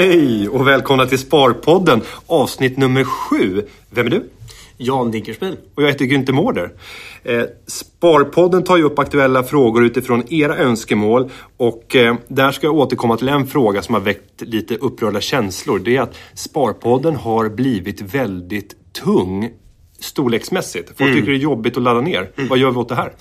Hej och välkomna till Sparpodden avsnitt nummer sju. Vem är du? Jan Dinkelspiel. Och jag heter Günther Mårder. Eh, Sparpodden tar ju upp aktuella frågor utifrån era önskemål och eh, där ska jag återkomma till en fråga som har väckt lite upprörda känslor. Det är att Sparpodden har blivit väldigt tung storleksmässigt. Folk Mm. tycker det är jobbigt att ladda ner. Vad gör vi åt det här?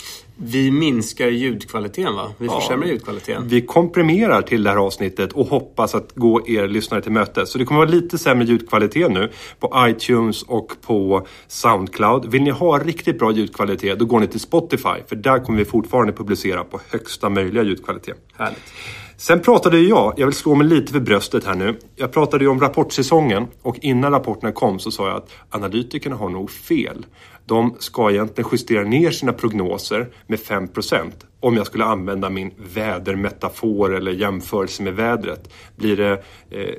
Vi minskar ljudkvaliteten va? Vi försämrar ljudkvaliteten. Vi komprimerar till det här avsnittet och hoppas att gå er lyssnare till mötes. Så det kommer vara lite sämre ljudkvalitet nu på iTunes och på Soundcloud. Vill ni ha riktigt bra ljudkvalitet då går ni till Spotify för där kommer vi fortfarande publicera på högsta möjliga ljudkvalitet. Härligt. Sen pratade jag, jag vill slå mig lite för bröstet här nu. Jag pratade ju om rapportsäsongen och innan rapporterna kom så sa jag att analytikerna har nog fel. De ska egentligen justera ner sina prognoser med 5% om jag skulle använda min vädermetafor eller jämförelse med vädret. Blir det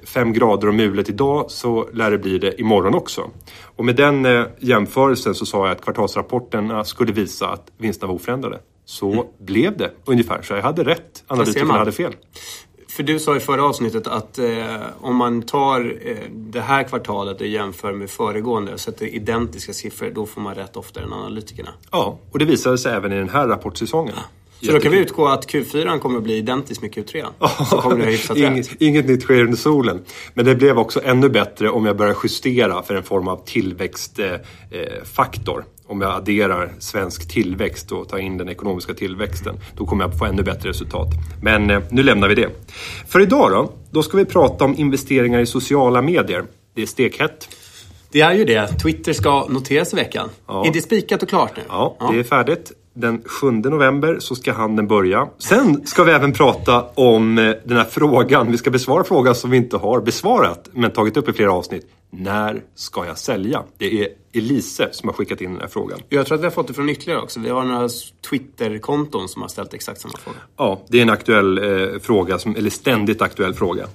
5 grader och mulet idag så lär det bli det imorgon också. Och med den eh, jämförelsen så sa jag att kvartalsrapporterna skulle visa att vinsterna var oförändrade. Så blev det ungefär. Så jag hade rätt. Analytikerna hade fel. För du sa i förra avsnittet att eh, om man tar eh, det här kvartalet och jämför med föregående och sätter identiska siffror, då får man rätt oftare än analytikerna. Ja, och det visade sig även i den här rapportsäsongen. Så då kan vi utgå att Q4 kommer att bli identiskt med Q3. Så kommer det hyfsat inget, inget nytt sker under solen. Men det blev också ännu bättre om jag börjar justera för en form av tillväxtfaktor. Eh, faktor. om jag adderar svensk tillväxt och tar in den ekonomiska tillväxten. Då kommer jag få ännu bättre resultat. Men eh, nu lämnar vi det. För idag då, då ska vi prata om investeringar i sociala medier. Det är stekhett. Det är ju det. Twitter ska noteras i veckan. Ja. Är det spikat och klart nu? Ja, det är färdigt. Den 7 november så ska handeln börja. Sen ska vi även prata om eh, den här frågan. Vi ska besvara frågan som vi inte har besvarat men tagit upp i flera avsnitt. När ska jag sälja? Det är Elise som har skickat in den här frågan. Jag tror att vi har fått det från ytterligare också. Vi har några Twitter-konton som har ställt exakt samma fråga. Ja, det är en aktuell eh, fråga, som, eller ständigt aktuell fråga.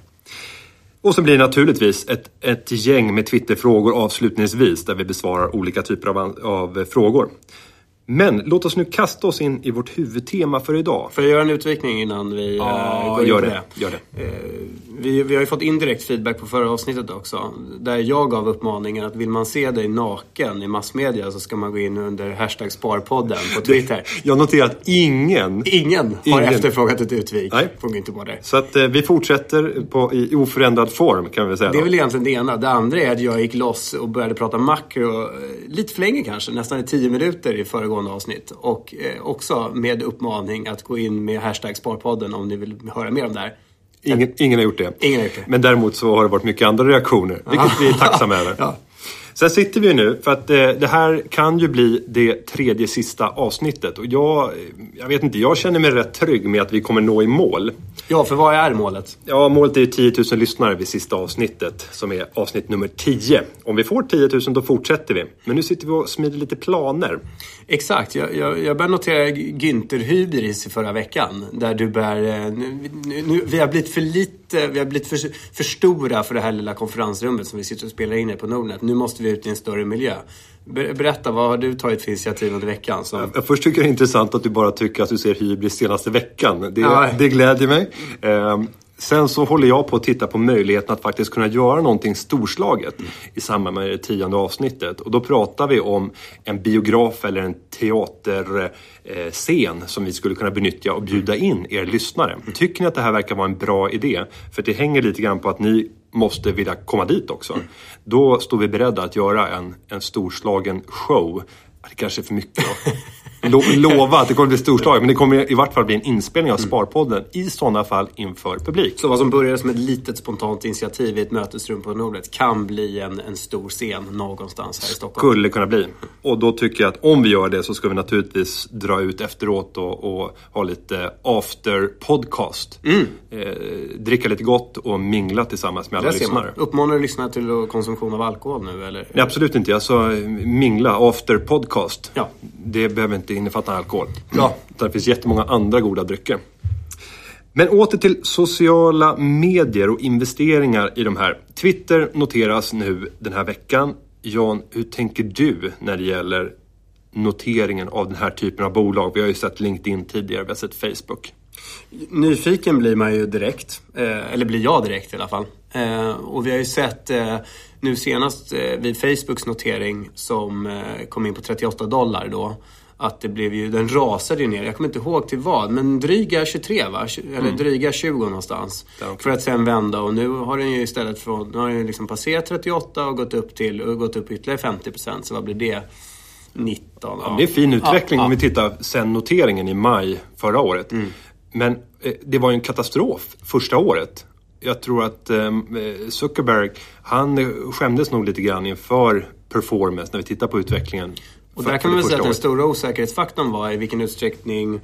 Och så blir det naturligtvis ett, ett gäng med Twitterfrågor avslutningsvis där vi besvarar olika typer av, av eh, frågor. Men låt oss nu kasta oss in i vårt huvudtema för idag. Får jag göra en utvikning innan vi Ja, eh, går in gör det. Gör det. Vi, vi har ju fått indirekt feedback på förra avsnittet också. Där jag gav uppmaningen att vill man se dig naken i massmedia så ska man gå in under hashtag sparpodden på Twitter. Jag noterar att ingen... Ingen har Ingen. efterförfrågat ett utvik Nej. från Mårder. Så att eh, vi fortsätter på, i oförändrad form kan vi säga. Det är då. väl egentligen det ena. Det andra är att jag gick loss och började prata makro eh, lite för länge kanske, nästan i tio minuter i föregående avsnitt. Och eh, också med uppmaning att gå in med hashtag Sparpodden om ni vill höra mer om det här. Ingen, ingen har gjort det. Ingen har gjort det. Men däremot så har det varit mycket andra reaktioner, vilket vi är tacksamma över. Ja. Sen sitter vi nu, för att eh, det här kan ju bli det tredje sista avsnittet. Och jag, jag vet inte, jag känner mig rätt trygg med att vi kommer nå i mål. Ja, för vad är målet? Ja, målet är ju 10 000 lyssnare vid sista avsnittet, som är avsnitt nummer 10. Om vi får 10 000 då fortsätter vi. Men nu sitter vi och smider lite planer. Exakt. Jag, jag, jag började notera Günther Hybris i förra veckan. Där du bär... eh, Nu, nu, nu, vi har blivit för lite... Vi har blivit för, för stora för det här lilla konferensrummet som vi sitter och spelar in i på Nordnet. Nu måste vi ut i en större miljö. Ber, berätta, vad har du tagit för initiativ under veckan? Som, Jag först tycker det är intressant att du bara tycker att du ser hybris senaste veckan. Det, det glädjer mig. Sen så håller jag på att titta på möjligheten att faktiskt kunna göra någonting storslaget i samband med det tionde avsnittet. Och då pratar vi om en biograf eller en teaterscen eh, som vi skulle kunna benyttja och bjuda in er lyssnare. Tycker ni att det här verkar vara en bra idé? För det hänger lite grann på att ni måste vilja komma dit också. Då står vi beredda att göra en, en storslagen show. Det kanske är för mycket då. Lo, lova att det kommer bli storslaget, men det kommer i vart fall bli en inspelning av Sparpodden i sådana fall inför publik. så vad som började som ett litet spontant initiativ i ett mötesrum på Nordnet kan bli en, en stor scen någonstans här i Stockholm. Skulle kunna bli. Och då tycker jag att om vi gör det så ska vi naturligtvis dra ut efteråt och, och ha lite after podcast. Eh, dricka lite gott och mingla tillsammans med alla lyssnare. Uppmanar du lyssnarna till konsumtion av alkohol nu eller? Nej, absolut inte. Jag sa eh, mingla, after podcast. Ja. Det behöver inte innefatta alkohol. Ja. Utan det finns jättemånga andra goda drycker. Men åter till sociala medier och investeringar i de här. Twitter noteras nu den här veckan. Jan, hur tänker du när det gäller noteringen av den här typen av bolag? Vi har ju sett LinkedIn tidigare, vi har sett Facebook. Nyfiken blir man ju direkt. Eh, eller blir jag direkt i alla fall. Eh, och vi har ju sett eh, nu senast vid Facebooks notering som kom in på 38 dollar då. Att det blev ju, den rasade ju ner. Jag kommer inte ihåg till vad, men dryga 23 va? Eller mm. dryga 20 någonstans. Okay. För att sen vända och nu har den ju istället från, nu har den liksom passerat 38 och gått upp till, och gått upp ytterligare 50% Så vad blir det? 19. Ja, det är fin utveckling ja, om vi tittar sen noteringen i maj förra året. Mm. Men eh, det var ju en katastrof första året. Jag tror att eh, Zuckerberg, han skämdes nog lite grann inför performance när vi tittar på utvecklingen. Och där kan man väl säga att den stora osäkerhetsfaktorn var i vilken utsträckning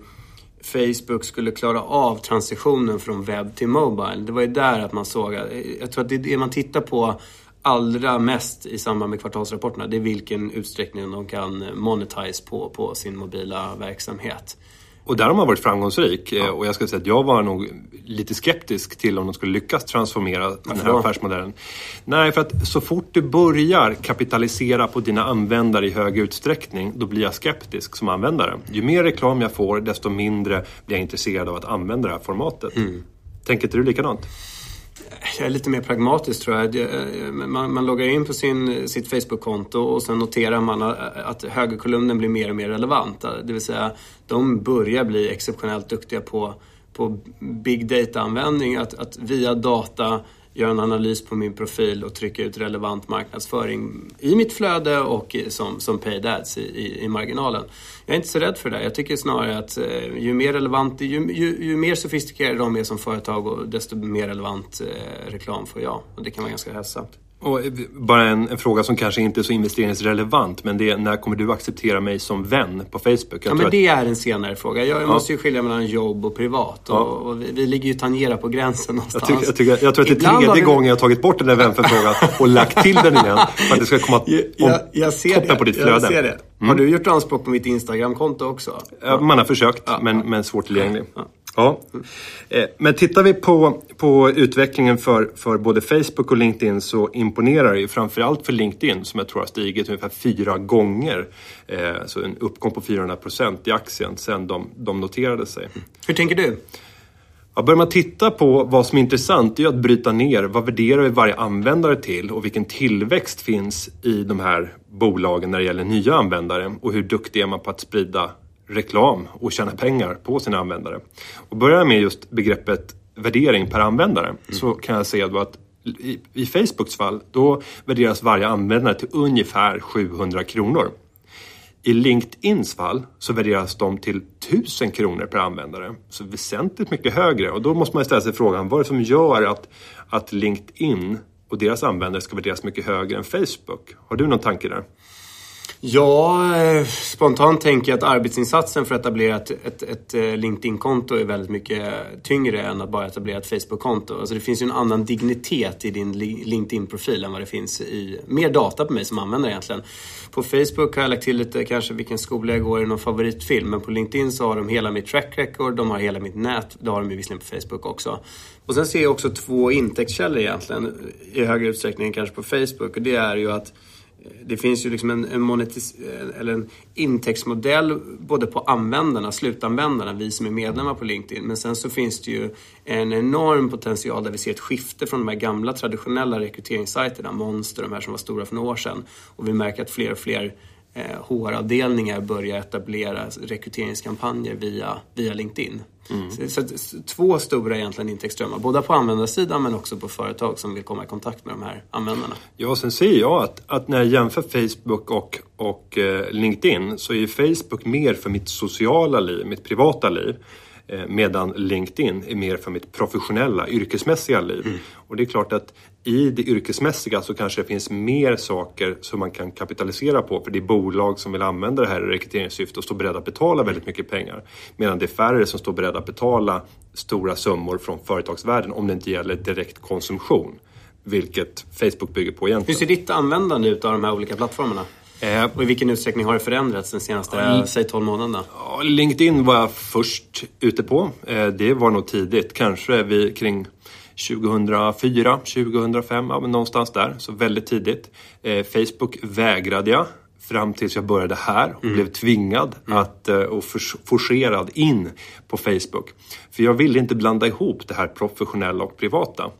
Facebook skulle klara av transitionen från webb till Mobile. Det var ju där att man såg, jag tror att det är det man tittar på allra mest i samband med kvartalsrapporterna, det är vilken utsträckning de kan monetize på, på sin mobila verksamhet. Och där har man varit framgångsrik. Ja. Och jag ska säga att jag var nog lite skeptisk till om de skulle lyckas transformera den här affärsmodellen. Nej, för att så fort du börjar kapitalisera på dina användare i hög utsträckning, då blir jag skeptisk som användare. Ju mer reklam jag får, desto mindre blir jag intresserad av att använda det här formatet. Mm. Tänker inte du likadant? Jag är lite mer pragmatisk tror jag. Eh, man, man loggar in på sin, sitt Facebook-konto och sen noterar man eh, att högerkolumnen blir mer och mer relevant. Eh, det vill säga, de börjar bli exceptionellt duktiga på, på big data-användning. Att, att via data göra en analys på min profil och trycka ut relevant marknadsföring i mitt flöde och som, som paid ads i, i, i marginalen. Jag är inte så rädd för det. där. Jag tycker snarare att eh, ju mer relevant, ju, ju, ju mer sofistikerade de är som företag desto mer relevant eh, reklam får jag. Och det kan vara ganska hälsosamt. Och bara en, en, fråga som kanske inte är så investeringsrelevant men det är när kommer du acceptera mig som vän på Facebook? Jag ja men det är en senare fråga. Jag, jag ja. måste ju skilja mellan jobb och privat och, ja. och vi, vi, ligger ju tangera på gränsen någonstans. Jag, tycker, jag, tycker, jag tror att det är tredje vi... gången jag har tagit bort den där vänförfrågan och lagt till den igen för att det ska komma om, jag, jag ser toppen det. på ditt flöde. Jag ser det. Mm. Har du gjort anspråk på mitt Instagram-konto också? Ja, man har försökt men, men svårt tillgänglig. Ja. Eh, men tittar vi på, på utvecklingen för, för både Facebook och LinkedIn så imponerar det ju framförallt för LinkedIn som jag tror har stigit ungefär fyra gånger. Eh, så en uppgång på 400 procent i aktien sedan de, de noterade sig. Hur tänker du? Ja, börjar man titta på vad som är intressant det är att bryta ner vad värderar vi varje användare till och vilken tillväxt finns i de här bolagen när det gäller nya användare och hur duktig är man på att sprida reklam och tjäna pengar på sina användare. Och börjar med just begreppet värdering per användare mm. så kan jag säga att i, i Facebooks fall då värderas varje användare till ungefär 700 kronor. I LinkedIns fall så värderas de till 1000 kronor per användare. Så väsentligt mycket högre. Och då måste man ställa sig frågan vad är det som gör att, att LinkedIn och deras användare ska värderas mycket högre än Facebook? Har du någon tanke där? Ja, eh, spontant tänker jag att arbetsinsatsen för att etablera ett, ett, ett eh, LinkedIn-konto är väldigt mycket tyngre än att bara etablera ett Facebook-konto. Alltså det finns ju en annan dignitet i din LinkedIn-profil än vad det finns i... Mer data på mig som användare egentligen. På Facebook har jag lagt till lite kanske vilken skola jag går i, någon favoritfilm. Men på LinkedIn så har de hela mitt track record, de har hela mitt nät. Det har de ju visserligen på Facebook också. Och sen ser jag också två intäktskällor egentligen i högre utsträckning än kanske på Facebook. Och det är ju att det finns ju liksom en, en, monetis, eller en intäktsmodell både på användarna, slutanvändarna, vi som är medlemmar på LinkedIn. Men sen så finns det ju en enorm potential där vi ser ett skifte från de här gamla traditionella rekryteringssajterna, Monster, de här som var stora för några år sedan. Och vi märker att fler och fler eh, HR-avdelningar börjar etablera rekryteringskampanjer via, via LinkedIn. Mm. Så, så, två stora egentligen intäktsströmmar, både på användarsidan men också på företag som vill komma i kontakt med de här användarna. Ja, sen ser jag att, att när jag jämför Facebook och, och eh, LinkedIn så är Facebook mer för mitt sociala liv, mitt privata liv. Eh, medan LinkedIn är mer för mitt professionella, yrkesmässiga liv. Mm. Och det är klart att i det yrkesmässiga så kanske det finns mer saker som man kan kapitalisera på för det är bolag som vill använda det här i rekryteringssyfte och står beredda att betala väldigt mycket pengar. Medan det är färre som står beredda att betala stora summor från företagsvärlden om det inte gäller direkt konsumtion. Vilket Facebook bygger på egentligen. Hur ser ditt användande ut av de här olika plattformarna? Eh, och i vilken utsträckning har det förändrats den senaste, mm. säg 12 månaderna? LinkedIn var jag först ute på. Eh, det var nog tidigt, kanske vi kring 2004, 2005, ja, men någonstans där. Så väldigt tidigt. Eh, Facebook vägrade jag fram tills jag började här och blev tvingad att, eh, och forcerad in på Facebook. För jag ville inte blanda ihop det här professionella och privata.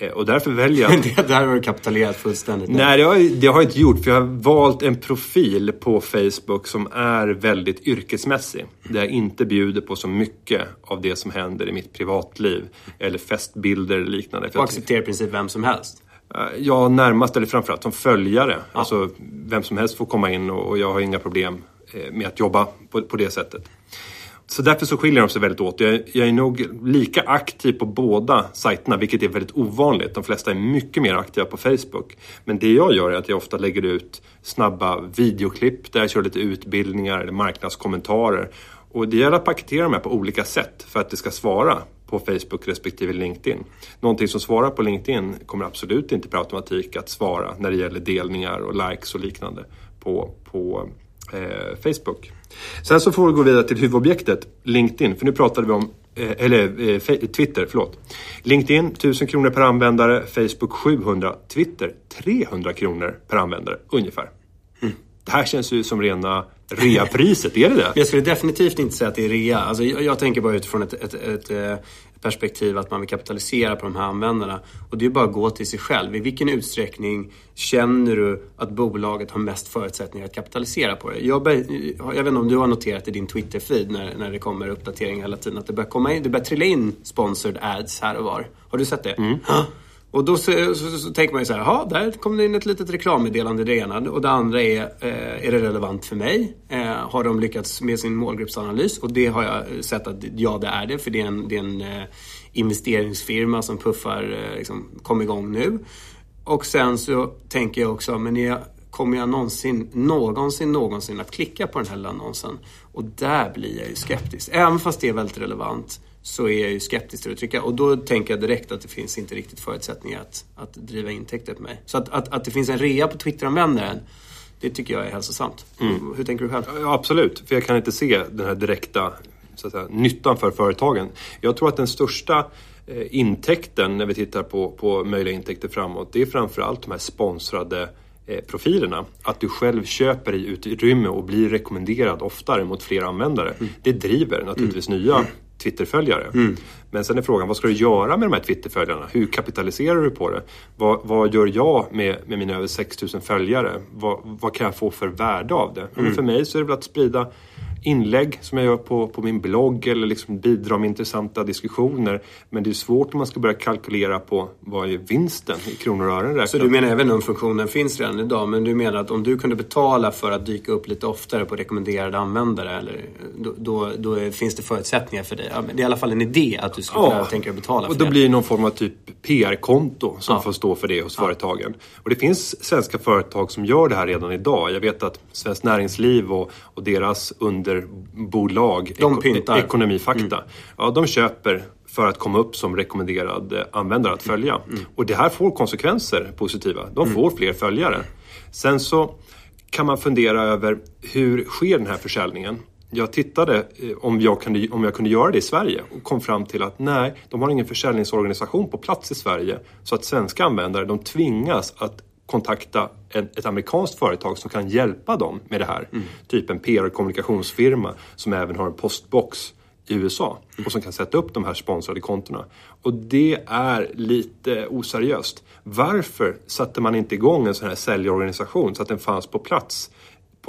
Eh, Och därför väljer jag... Det där har du kapitalerat fullständigt. Nej, det har, jag, det har jag inte gjort för jag har valt en profil på Facebook som är väldigt yrkesmässig. Där jag inte bjuder på så mycket av det som händer i mitt privatliv. Eller festbilder eller liknande. Och accepterar i princip vem som helst. Eh, Ja, närmast eller framförallt som följare. Alltså, vem som helst får komma in och, och jag har inga problem eh, med att jobba på, på det sättet. Så därför så skiljer de sig väldigt åt. Jag, jag är nog lika aktiv på båda sajterna, vilket är väldigt ovanligt. De flesta är mycket mer aktiva på Facebook. Men det jag gör är att jag ofta lägger ut snabba videoklipp där jag kör lite utbildningar eller marknadskommentarer. Och det gäller att paketera de här på olika sätt för att det ska svara på Facebook respektive LinkedIn. Någonting som svarar på LinkedIn kommer absolut inte per automatik att svara när det gäller delningar och likes och liknande på, på eh, Facebook. Sen så får vi gå vidare till huvudobjektet LinkedIn, för nu pratade vi om eh, eller eh, Twitter, förlåt. LinkedIn 1000 kronor per användare, Facebook 700, Twitter 300 kronor per användare ungefär. Det här känns ju som rena reapriset, är det det? Jag skulle definitivt inte säga att det är rea. Alltså, jag, jag tänker bara utifrån ett, ett, ett, eh, perspektiv att man vill kapitalisera på de här användarna. Och det är bara att gå till sig själv. I vilken utsträckning känner du att bolaget har mest förutsättningar att kapitalisera på det? Jag, bör, jag vet inte om du har noterat i din Twitter-feed när, när det kommer uppdateringar hela tiden att det börjar, komma in, det börjar trilla in sponsored ads här och var. Har du sett det? Ja. Och då så, så, så, så tänker man ju så här, jaha, där kom det in ett litet reklammeddelande det ena. Och det andra är, eh, är det relevant för mig? Eh, har de lyckats med sin målgruppsanalys? Och det har jag sett att ja, det är det. För det är en, det är en eh, investeringsfirma som puffar, eh, liksom, kom igång nu. Och sen så tänker jag också, men jag, kommer jag någonsin, någonsin, någonsin att klicka på den här lilla annonsen? Och där blir jag ju skeptisk. Även fast det är väldigt relevant så är jag ju skeptisk till att trycka. Och då tänker jag direkt att det finns inte riktigt förutsättningar att, att driva intäkter på mig. Så att, att, att det finns en rea på Twitter-användaren, det tycker jag är hälsosamt. Hur tänker du själv? Ja, absolut, för jag kan inte se den här direkta säga, nyttan för företagen. Jag tror att den största eh, intäkten när vi tittar på, på möjliga intäkter framåt, det är framförallt de här sponsrade eh, profilerna. Att du själv köper i utrymme och blir rekommenderad oftare mot fler användare. Det driver naturligtvis nya Twitterföljare. Men sen är frågan, vad ska du göra med de här Twitterföljarna? Hur kapitaliserar du på det? Vad, vad gör jag med, med mina över 6000 följare? Vad, vad kan jag få för värde av det? Ja, men för mig så är det väl att sprida inlägg som jag gör på, på min blogg eller liksom bidra med intressanta diskussioner. Men det är svårt om man ska börja kalkylera på vad är vinsten i kronor och ören räknat. Så du menar även om funktionen finns redan idag, men du menar att om du kunde betala för att dyka upp lite oftare på rekommenderade användare, eller, då, då, då finns det förutsättningar för dig? Ja, det är i alla fall en idé att du skulle kunna tänka dig betala för och då det. blir det någon form av typ PR-konto som Ja. får stå för det hos företagen. Och det finns svenska företag som gör det här redan idag. Jag vet att Svenskt Näringsliv och, och deras underbolag De pyntar. Mm. Ekonomifakta, ja, de köper för att komma upp som rekommenderad eh, användare att följa. Mm. Och det här får konsekvenser positiva. De får fler följare. Sen så kan man fundera över hur sker den här försäljningen? Jag tittade eh, om jag, kunde, om jag kunde göra det i Sverige och kom fram till att nej, de har ingen försäljningsorganisation på plats i Sverige. Så att svenska användare de tvingas att kontakta ett amerikanskt företag som kan hjälpa dem med det här. Typ en PR och kommunikationsfirma som även har en postbox i USA och som kan sätta upp de här sponsrade kontona. Och det är lite oseriöst. Varför satte man inte igång en sån här säljorganisation så att den fanns på plats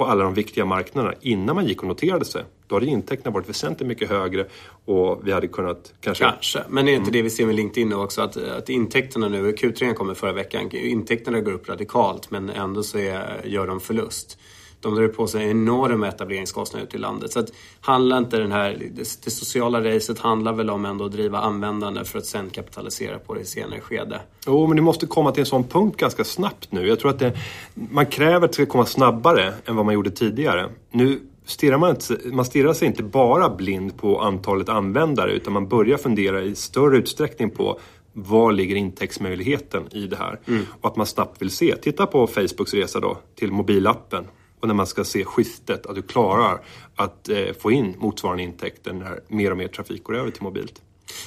på alla de viktiga marknaderna innan man gick och noterade sig? Då hade intäkterna varit väsentligt mycket högre och vi hade kunnat kanske... Kanske, men är inte det vi ser med LinkedIn nu också? Att, att intäkterna nu, Q3 kommer förra veckan, intäkterna går upp radikalt men ändå så är, gör de förlust. De drar på sig enorma etableringskostnader ute i landet. Så att handlar inte den här, det, det sociala racet handlar väl om ändå att driva användande för att sen kapitalisera på det i senare skede. Jo, men det måste komma till en sån punkt ganska snabbt nu. Jag tror att det, man kräver att det ska komma snabbare än vad man gjorde tidigare. Nu stirrar man, inte, man stirrar sig inte bara blind på antalet användare utan man börjar fundera i större utsträckning på var ligger intäktsmöjligheten i det här? Och att man snabbt vill se. Titta på Facebooks resa då till mobilappen. Och när man ska se skiftet, att du klarar att eh, få in motsvarande intäkter när mer och mer trafik går över till mobilt.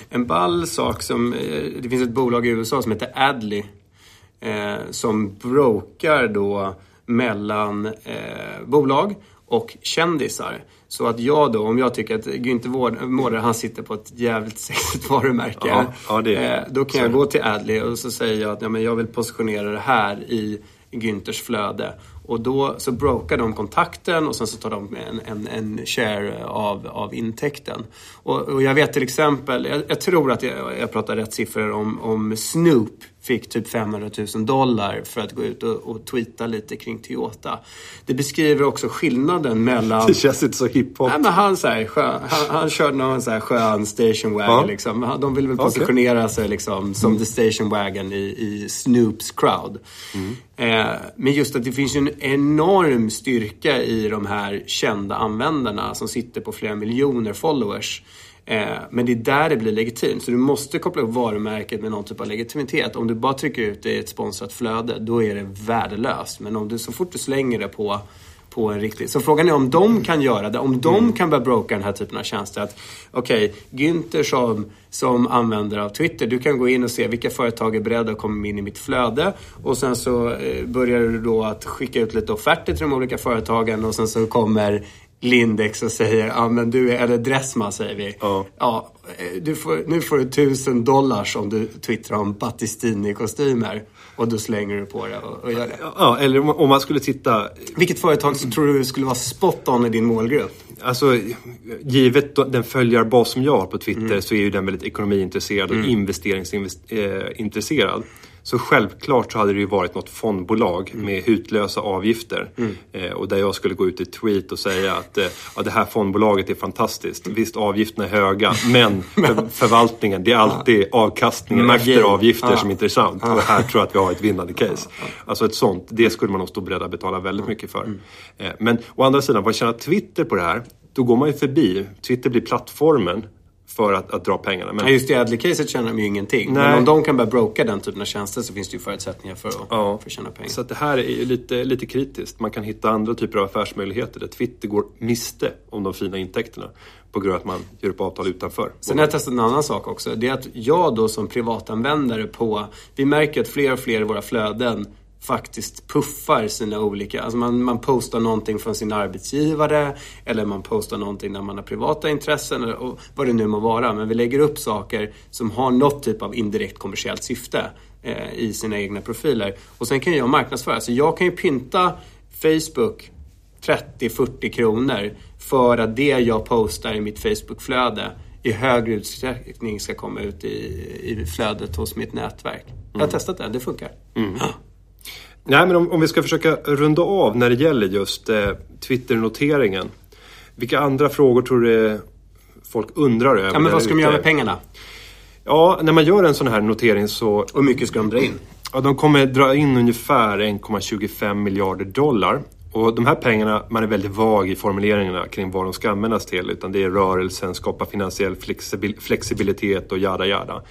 En ball sak som, eh, det finns ett bolag i USA som heter Adly. Eh, som brokar då mellan eh, bolag och kändisar. Så att jag då, om jag tycker att Günther Mårder, han sitter på ett jävligt sexigt varumärke. Ja, ja, det, eh, då kan jag gå till Adley och så säger jag att ja, men jag vill positionera det här i Günthers flöde. Och då så brokar de kontakten och sen så tar de en, en, en share av, av intäkten. Och, och jag vet till exempel, jag, jag tror att jag, jag pratar rätt siffror om, om Snoop fick typ 500 000 dollar för att gå ut och, och tweeta lite kring Toyota. Det beskriver också skillnaden mellan... Det känns inte så hiphop. Nej, men han, så här, skön, han, han körde någon så här skön station wagon. Ja. Liksom. De vill väl positionera okay. sig liksom, som mm. the station wagon i, i Snoops crowd. Mm. Eh, men just att det finns ju en enorm styrka i de här kända användarna som sitter på flera miljoner followers. Eh, men det är där det blir legitimt. Så du måste koppla upp varumärket med någon typ av legitimitet. Om du bara trycker ut det i ett sponsrat flöde, då är det värdelöst. Men om du, så fort du slänger det på på en riktig... Så frågan är om de kan göra det. Om de mm. kan börja broka den här typen av tjänster. Att okej, okay, Günther som, som användare av Twitter, du kan gå in och se vilka företag är beredda att komma in i mitt flöde. Och sen så eh, börjar du då att skicka ut lite offerter till de olika företagen och sen så kommer Lindex och säger, ja men du är, eller Dressman säger vi. Ja. ja du får, nu får du tusen dollars om du twittrar om Battistini-kostymer. Och då slänger du på det och, och gör det. Ja, eller om man skulle titta... Vilket företag så tror du skulle vara spot on i din målgrupp? Alltså, givet den följarbas som jag har på Twitter mm. så är ju den väldigt ekonomiintresserad och mm. investeringsintresserad. Så självklart så hade det ju varit något fondbolag mm. med hutlösa avgifter. Mm. Eh, och där jag skulle gå ut i tweet och säga att eh, ja, det här fondbolaget är fantastiskt. Visst, avgifterna är höga, men för, förvaltningen, det är alltid avkastningen Magi. efter avgifter ja. som är intressant. Och här tror jag att vi har ett vinnande case. Alltså ett sånt, det skulle man nog stå beredd att betala väldigt mycket för. Mm. Eh, men å andra sidan, vad tjänar Twitter på det här? Då går man ju förbi. Twitter blir plattformen för att, att dra pengarna. Men... Ja, just i Adley-caset tjänar de ju ingenting. Nej. Men om de kan börja broka den typen av tjänster så finns det ju förutsättningar för att, ja. för att tjäna pengar. Så det här är ju lite, lite kritiskt. Man kan hitta andra typer av affärsmöjligheter där Twitter går miste om de fina intäkterna på grund av att man gör upp avtal utanför. Sen har jag testat en annan sak också. Det är att jag då som privatanvändare på... Vi märker att fler och fler i våra flöden faktiskt puffar sina olika... Alltså man, man postar någonting från sin arbetsgivare eller man postar någonting när man har privata intressen eller vad det nu må vara. Men vi lägger upp saker som har något typ av indirekt kommersiellt syfte eh, i sina egna profiler. Och sen kan jag marknadsföra. Så jag kan ju pynta Facebook 30-40 kronor för att det jag postar i mitt Facebook-flöde i högre utsträckning ska komma ut i, i flödet hos mitt nätverk. Jag har mm. testat det, det funkar. Mm. Nej, men om, om, vi ska försöka runda av när det gäller just eh, Twitter-noteringen. Vilka andra frågor tror du folk undrar över? Ja, men vad ska de göra med pengarna? Ja, när man gör en sån här notering så... Hur mycket ska de dra in? Ja, de kommer dra in ungefär 1,25 miljarder dollar. Och de här pengarna, man är väldigt vag i formuleringarna kring vad de ska användas till. Utan det är rörelsen, skapa finansiell flexibilitet och jada jada.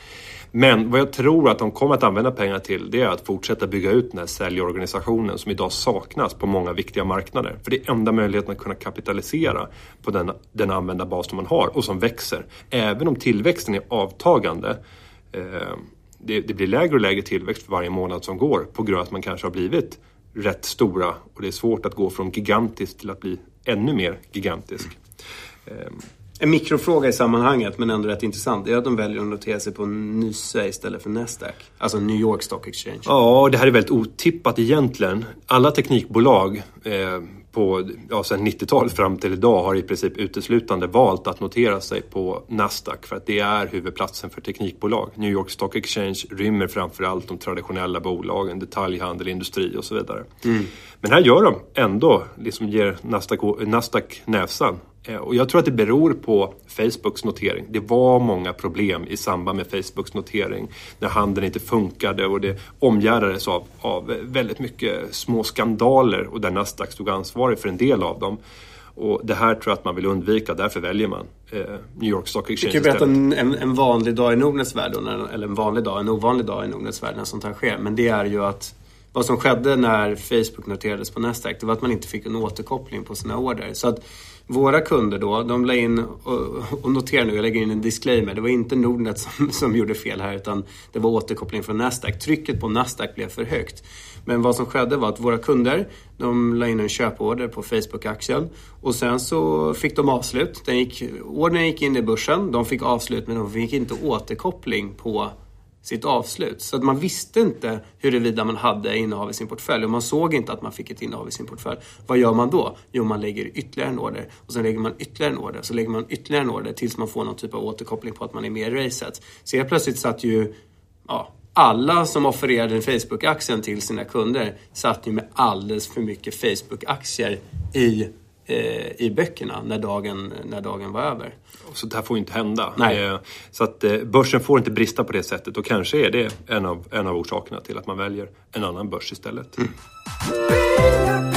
Men vad jag tror att de kommer att använda pengarna till det är att fortsätta bygga ut den här säljorganisationen som idag saknas på många viktiga marknader. För det är enda möjligheten att kunna kapitalisera på den, den användarbas som man har och som växer. Även om tillväxten är avtagande eh, det, det, blir lägre och lägre tillväxt för varje månad som går på grund av att man kanske har blivit rätt stora och det är svårt att gå från gigantisk till att bli ännu mer gigantisk. Mm. En mikrofråga i sammanhanget, men ändå rätt intressant, är att de väljer att notera sig på NYSE istället för Nasdaq. Alltså New York Stock Exchange. Ja, det här är väldigt otippat egentligen. Alla teknikbolag eh, på, ja, sen 90-talet fram till idag har i princip uteslutande valt att notera sig på Nasdaq för att det är huvudplatsen för teknikbolag. New York Stock Exchange rymmer framförallt de traditionella bolagen, detaljhandel, industri och så vidare. Mm. Men här gör de ändå, liksom ger Nasdaq, Nasdaq näsan och jag tror att det beror på Facebooks notering. Det var många problem i samband med Facebooks notering när handeln inte funkade och det omgärdades av, av väldigt mycket små skandaler och där Nasdaq stod ansvarig för en del av dem. Och det här tror jag att man vill undvika, därför väljer man eh, New York Stock Exchange Du kan berätta en, en, en, vanlig dag i Nordnets värld, eller en vanlig dag, en ovanlig dag i Nordnets värld när sånt här sker. Men det är ju att vad som skedde när Facebook noterades på Nasdaq, det var att man inte fick en återkoppling på sina order. Så att våra kunder då, de la in, och, och notera nu, jag lägger in en disclaimer. Det var inte Nordnet som, som gjorde fel här utan det var återkoppling från Nasdaq. Trycket på Nasdaq blev för högt. Men vad som skedde var att våra kunder, de la in en köporder på Facebook-aktien och sen så fick de avslut. Den gick, ordern gick in i börsen, de fick avslut men de fick inte återkoppling på sitt avslut. Så att man visste inte huruvida man hade innehav i sin portfölj och man såg inte att man fick ett innehav i sin portfölj. Vad gör man då? Jo, man lägger ytterligare en order och sen lägger man ytterligare en order så lägger man ytterligare en order tills man får någon typ av återkoppling på att man är med i racet. Så helt plötsligt satt ju ja, alla som offererade Facebook-aktien till sina kunder satt ju med alldeles för mycket Facebook-aktier i i böckerna när dagen, när dagen var över. Sånt här får ju inte hända. Nej. Eh, Så att eh, börsen får inte brista på det sättet och kanske är det en av, en av orsakerna till att man väljer en annan börs istället. Mm.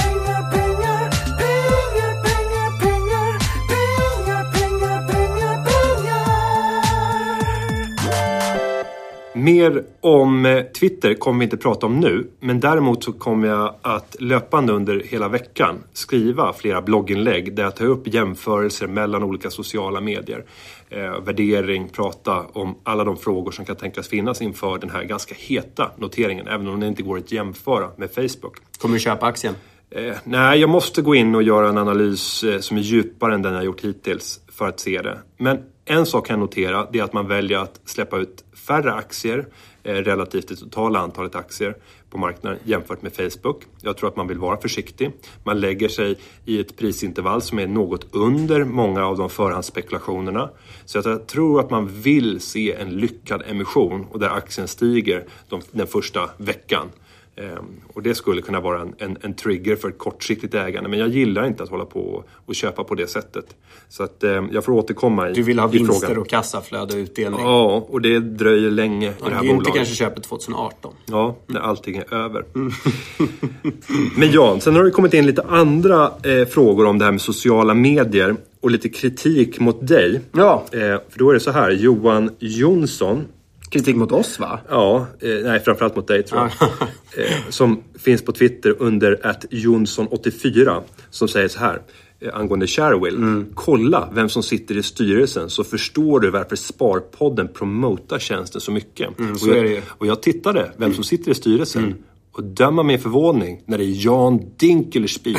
Mer om eh, Twitter kommer vi inte prata om nu, men däremot så kommer jag att löpande under hela veckan skriva flera blogginlägg där jag tar upp jämförelser mellan olika sociala medier. Eh, värdering, prata om alla de frågor som kan tänkas finnas inför den här ganska heta noteringen, även om den inte går att jämföra med Facebook. Kommer du köpa aktien? Eh, nej, jag måste gå in och göra en analys eh, som är djupare än den jag gjort hittills för att se det. Men en sak kan jag notera, det är att man väljer att släppa ut färre aktier eh, relativt det totala antalet aktier på marknaden jämfört med Facebook. Jag tror att man vill vara försiktig. Man lägger sig i ett prisintervall som är något under många av de förhandsspekulationerna. Så att jag tror att man vill se en lyckad emission och där aktien stiger de, den första veckan. Ehm, och det skulle kunna vara en, en, en trigger för ett kortsiktigt ägande. Men jag gillar inte att hålla på och, köpa på det sättet. Så att ehm, jag får återkomma i, Du vill ha vinster frågan. och kassaflöde och utdelning? Ja, och det dröjer länge i det här bolaget. kanske köper 2018. Ja, när allting är över. Men Jan, sen har det kommit in lite andra eh, frågor om det här med sociala medier och lite kritik mot dig. Ja. Eh, för då är det så här, Johan Jonsson Kritik mot oss va? Ja, eh, nej framförallt mot dig tror jag. eh, som finns på Twitter under att Jonsson84 som säger så här eh, angående Sharewill. Kolla vem som sitter i styrelsen så förstår du varför Sparpodden promotar tjänsten så mycket. så och, jag, och jag tittade vem som sitter i styrelsen. Och döma min förvåning när det är Jan Dinkelspiel.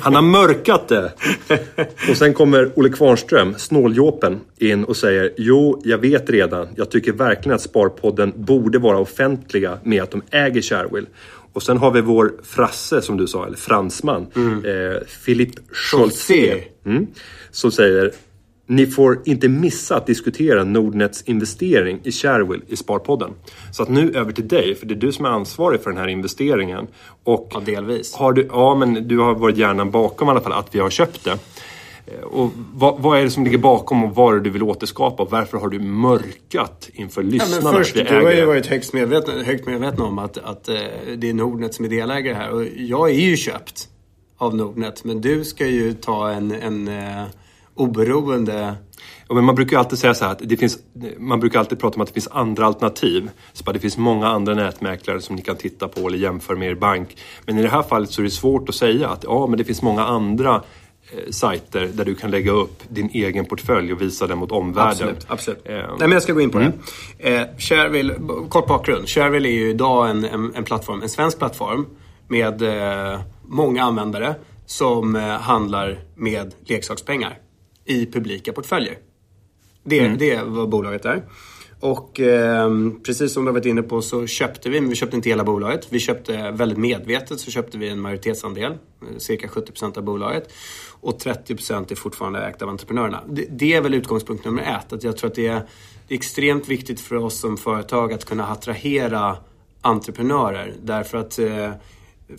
Han har mörkat det. Och sen kommer Olle Kvarnström, snåljåpen, in och säger Jo, jag vet redan. Jag tycker verkligen att Sparpodden borde vara offentliga med att de äger Sharewill. Och sen har vi vår frasse, som du sa, eller fransman, eh, Philippe Scholze. Mm, som säger ni får inte missa att diskutera Nordnets investering i Sharewill i Sparpodden. Så att nu över till dig, för det är du som är ansvarig för den här investeringen. Och Ja, delvis. har du, ja, men du har varit hjärnan bakom i alla fall att vi har köpt det. Eh, Och vad, vad är det som ligger bakom och vad är det du vill återskapa? Och varför har du mörkat inför Ja, lyssnarna? men först, du har ju varit högst medveten, högt medveten om att, att eh, det är Nordnet som är delägare här. Och jag är ju köpt av Nordnet. Men du ska ju ta en, en eh, oberoende... Ja, men man brukar ju alltid säga så här att det finns, man brukar alltid prata om att det finns andra alternativ. Så bara, det finns många andra nätmäklare som ni kan titta på eller jämföra med er bank. Men i det här fallet så är det svårt att säga att ja, men det finns många andra eh, sajter där du kan lägga upp din egen portfölj och visa den mot omvärlden. Absolut. absolut. Eh, Nej, men jag ska gå in på det. Eh, Shareville, kort bakgrund. Shareville är ju idag en, en, en plattform, en svensk plattform med eh, många användare som eh, handlar med leksakspengar i publika portföljer. Det, det är vad bolaget är. Och eh, precis som du har varit inne på så köpte vi, men vi köpte inte hela bolaget. Vi köpte väldigt medvetet så köpte vi en majoritetsandel, eh, cirka 70% av bolaget. Och 30% är fortfarande ägt av entreprenörerna. Det, det är väl utgångspunkt nummer ett. Att jag tror att det är, det är extremt viktigt för oss som företag att kunna attrahera entreprenörer. Därför att eh,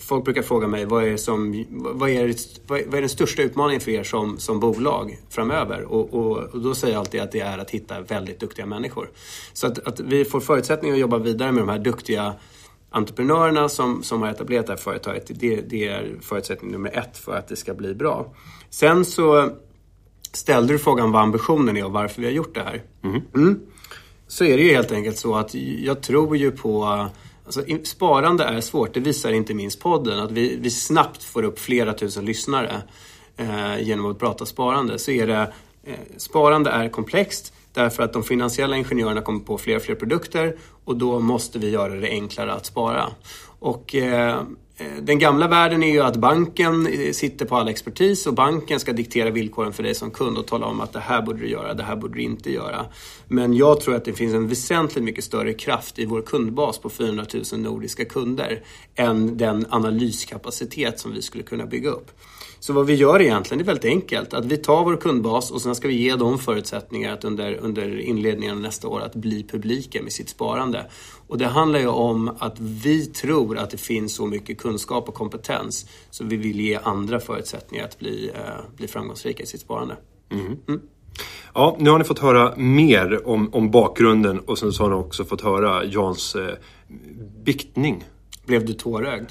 Folk brukar fråga mig vad är, som, vad är, vad är, den största utmaningen för er som, som bolag framöver? Och, och, och då säger jag alltid att det är att hitta väldigt duktiga människor. Så att, att vi får förutsättningar att jobba vidare med de här duktiga entreprenörerna som, som har etablerat det här företaget. Det, det är förutsättning nummer ett för att det ska bli bra. Sen så ställde du frågan vad ambitionen är och varför vi har gjort det här. Mm. Så är det ju helt enkelt så att jag tror ju på Alltså, sparande är svårt, det visar inte minst podden. Att vi, vi snabbt får upp flera tusen lyssnare. eh, genom att prata sparande så är det eh, sparande är komplext därför att de finansiella ingenjörerna kommer på fler och fler produkter och då måste vi göra det enklare att spara. Och eh, Eh, den gamla världen är ju att banken eh, sitter på all expertis och banken ska diktera villkoren för dig som kund och tala om att det här borde du göra, det här borde du inte göra. Men jag tror att det finns en väsentligt mycket större kraft i vår kundbas på 400 000 nordiska kunder än den analyskapacitet som vi skulle kunna bygga upp. Så vad vi gör egentligen är väldigt enkelt. Att vi tar vår kundbas och sen ska vi ge dem förutsättningar att under, under inledningen av nästa år att bli publika med sitt sparande. Och det handlar ju om att vi tror att det finns så mycket kunskap och kompetens så vi vill ge andra förutsättningar att bli, eh, bli framgångsrika i sitt sparande. Ja, nu har ni fått höra mer om, om bakgrunden och sen så har ni också fått höra Jans eh, biktning. Blev du tårögd?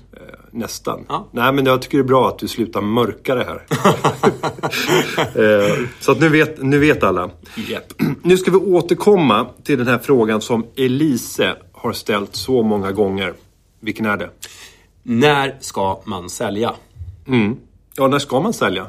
Nästan. Ja. Nej, men jag tycker det är bra att du slutar mörka det här. Eh, så att nu vet, nu vet alla. Japp. Nu ska vi återkomma till den här frågan som Elise har ställt så många gånger. Vilken är det? När ska man sälja? Ja, när ska man sälja?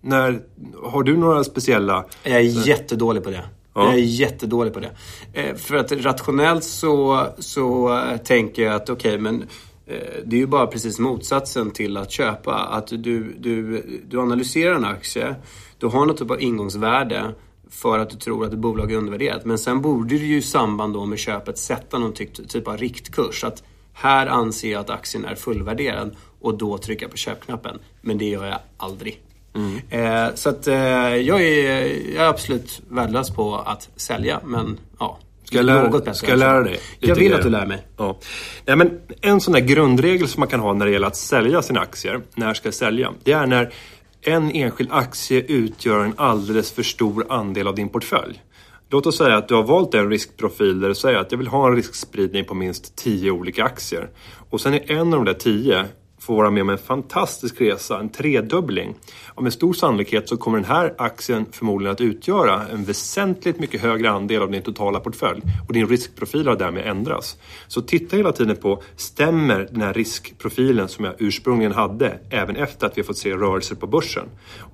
När, har du några speciella... Jag är jättedålig på det. Ja. Jag är jättedålig på det. Eh, för att rationellt så, så tänker jag att okej, men eh, det är ju bara precis motsatsen till att köpa. Att du, du, du analyserar en aktie, du har något typ av ingångsvärde för att du tror att ett bolag är undervärderat. Men sen borde du ju i samband då med köpet sätta någon typ, av riktkurs. Att här anser jag att aktien är fullvärderad och då trycka på köpknappen. Men det gör jag aldrig. Eh, så att eh, jag, är, jag är absolut värdelös på att sälja, men ja. Ska jag lära, något bättre ska jag lära dig? Jag vill grejer? att du lär mig. Ja. Nej, men en sån där grundregel som man kan ha när det gäller att sälja sina aktier. När ska jag sälja? Det är när en enskild aktie utgör en alldeles för stor andel av din portfölj. Låt oss säga att du har valt en riskprofil där du säger att jag vill ha en riskspridning på minst 10 olika aktier. Och sen är en av de där 10 får vara med om en fantastisk resa, en tredubbling. Och med stor sannolikhet så kommer den här aktien förmodligen att utgöra en väsentligt mycket högre andel av din totala portfölj. Och din riskprofil har därmed ändrats. Så titta hela tiden på, stämmer den här riskprofilen som jag ursprungligen hade även efter att vi fått se rörelser på börsen?